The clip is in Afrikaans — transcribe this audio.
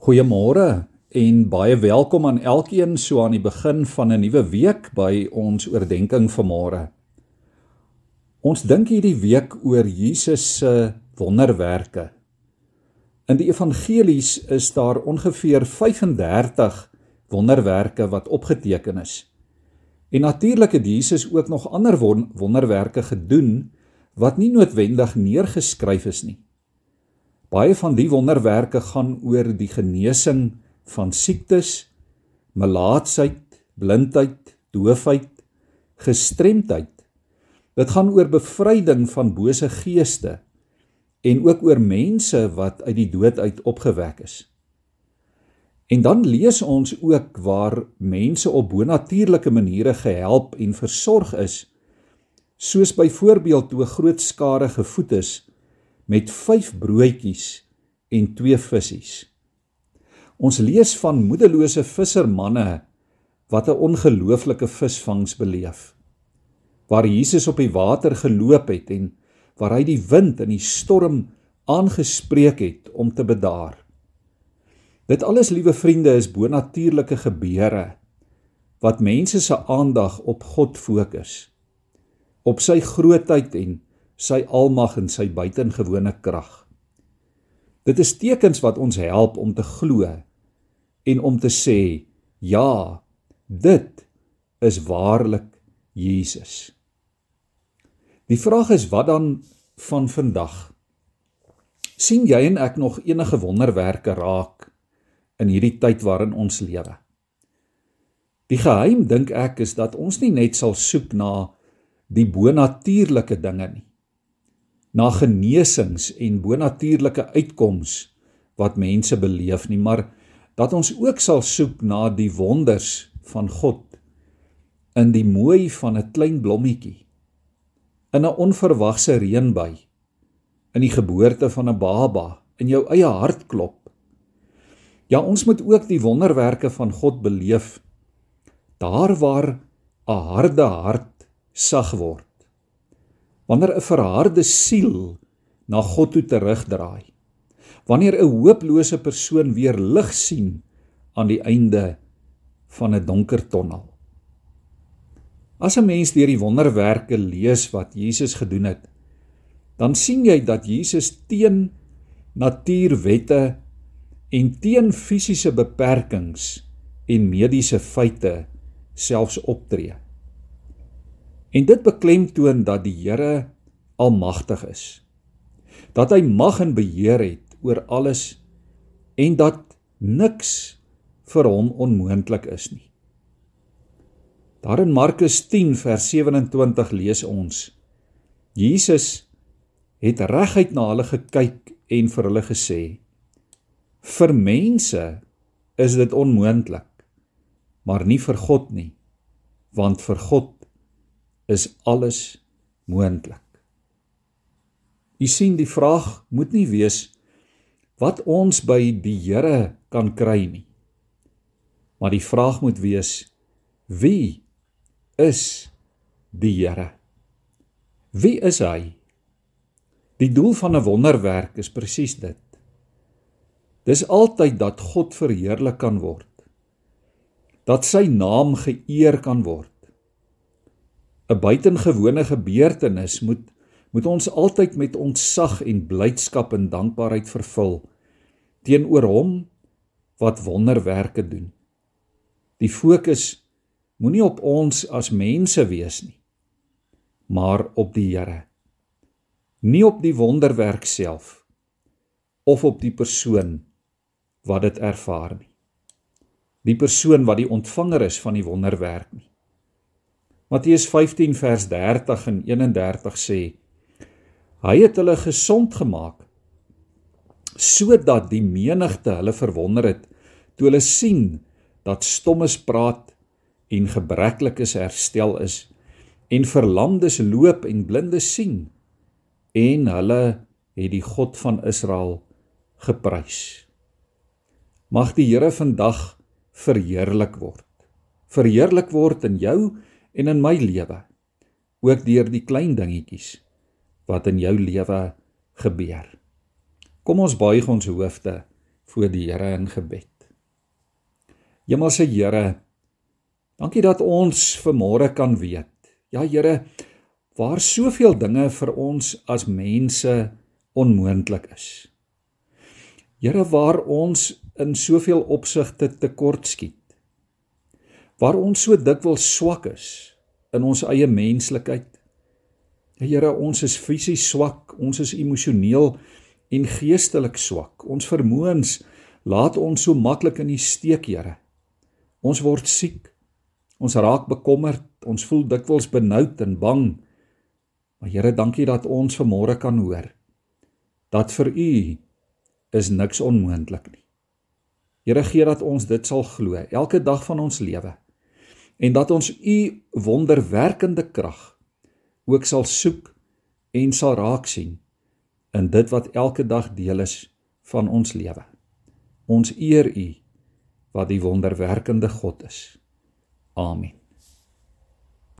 Goeiemôre en baie welkom aan elkeen so aan die begin van 'n nuwe week by ons oordeenking vanmôre. Ons dink hierdie week oor Jesus se wonderwerke. In die evangelies is daar ongeveer 35 wonderwerke wat opgeteken is. En natuurlik het Jesus ook nog ander wonderwerke gedoen wat nie noodwendig neergeskryf is nie. Baie van die wonderwerke gaan oor die genesing van siektes, melaatsheid, blindheid, doofheid, gestremdheid. Dit gaan oor bevryding van bose geeste en ook oor mense wat uit die dood uit opgewek is. En dan lees ons ook waar mense op bonatuurlike maniere gehelp en versorg is, soos byvoorbeeld toe 'n groot skare gevoed is met 5 broodjies en 2 visse. Ons lees van moedelose vissermanne wat 'n ongelooflike visvangs beleef. Waar Jesus op die water geloop het en waar hy die wind en die storm aangespreek het om te bedaar. Dit alles, liewe vriende, is bonatuurlike gebeure wat mense se aandag op God fokus. Op sy grootheid en sy almag en sy buitengewone krag. Dit is tekens wat ons help om te glo en om te sê ja, dit is waarlik Jesus. Die vraag is wat dan van vandag? sien jy en ek nog enige wonderwerke raak in hierdie tyd waarin ons lewe? Die geheim dink ek is dat ons nie net sal soek na die bonatuurlike dinge nie na genesings en bonatuurlike uitkoms wat mense beleef nie, maar dat ons ook sal soek na die wonders van God in die mooi van 'n klein blommetjie, in 'n onverwagse reënbuy, in die geboorte van 'n baba, in jou eie hartklop. Ja, ons moet ook die wonderwerke van God beleef daar waar 'n harde hart sag word wanneer 'n verharde siel na God toe terugdraai. Wanneer 'n hooplose persoon weer lig sien aan die einde van 'n donker tonnel. As 'n mens deur die wonderwerke lees wat Jesus gedoen het, dan sien jy dat Jesus teen natuurwette en teen fisiese beperkings en mediese feite selfs optree. En dit beklemtoon dat die Here almagtig is. Dat hy mag en beheer het oor alles en dat niks vir hom onmoontlik is nie. Daar in Markus 10 vers 27 lees ons: Jesus het reguit na hulle gekyk en vir hulle gesê: Vir mense is dit onmoontlik, maar nie vir God nie, want vir God is alles moontlik. U sien die vraag moet nie wees wat ons by die Here kan kry nie. Maar die vraag moet wees wie is die Here? Wie is hy? Die doel van 'n wonderwerk is presies dit. Dis altyd dat God verheerlik kan word. Dat sy naam geëer kan word 'n buitengewone gebeurtenis moet moet ons altyd met ontzag en blydskap en dankbaarheid vervul teenoor hom wat wonderwerke doen. Die fokus moenie op ons as mense wees nie, maar op die Here. Nie op die wonderwerk self of op die persoon wat dit ervaar nie. Die persoon wat die ontvanger is van die wonderwerk nie. Matteus 15 vers 30 en 31 sê: Hy het hulle gesond gemaak sodat die menigte hulle verwonder het toe hulle sien dat stommes praat en gebreklikes herstel is en verlamdes loop en blindes sien en hulle het die God van Israel geprys. Mag die Here vandag verheerlik word. Verheerlik word in jou en in my lewe ook deur die klein dingetjies wat in jou lewe gebeur. Kom ons buig ons hoofde voor die Here in gebed. Hemelse Here, dankie dat ons vanmôre kan weet. Ja Here, waar soveel dinge vir ons as mense onmoontlik is. Here, waar ons in soveel opsigte tekortskiet. Waar ons so dikwels swak is in ons eie menslikheid. Here, ons is fisies swak, ons is emosioneel en geestelik swak. Ons vermoëns laat ons so maklik in die steek, Here. Ons word siek. Ons raak bekommerd, ons voel dikwels benoud en bang. Maar Here, dankie dat ons vanmôre kan hoor dat vir U is niks onmoontlik nie. Here gee dat ons dit sal glo elke dag van ons lewe en dat ons U wonderwerkende krag ook sal soek en sal raak sien in dit wat elke dag deel is van ons lewe. Ons eer U wat die wonderwerkende God is. Amen.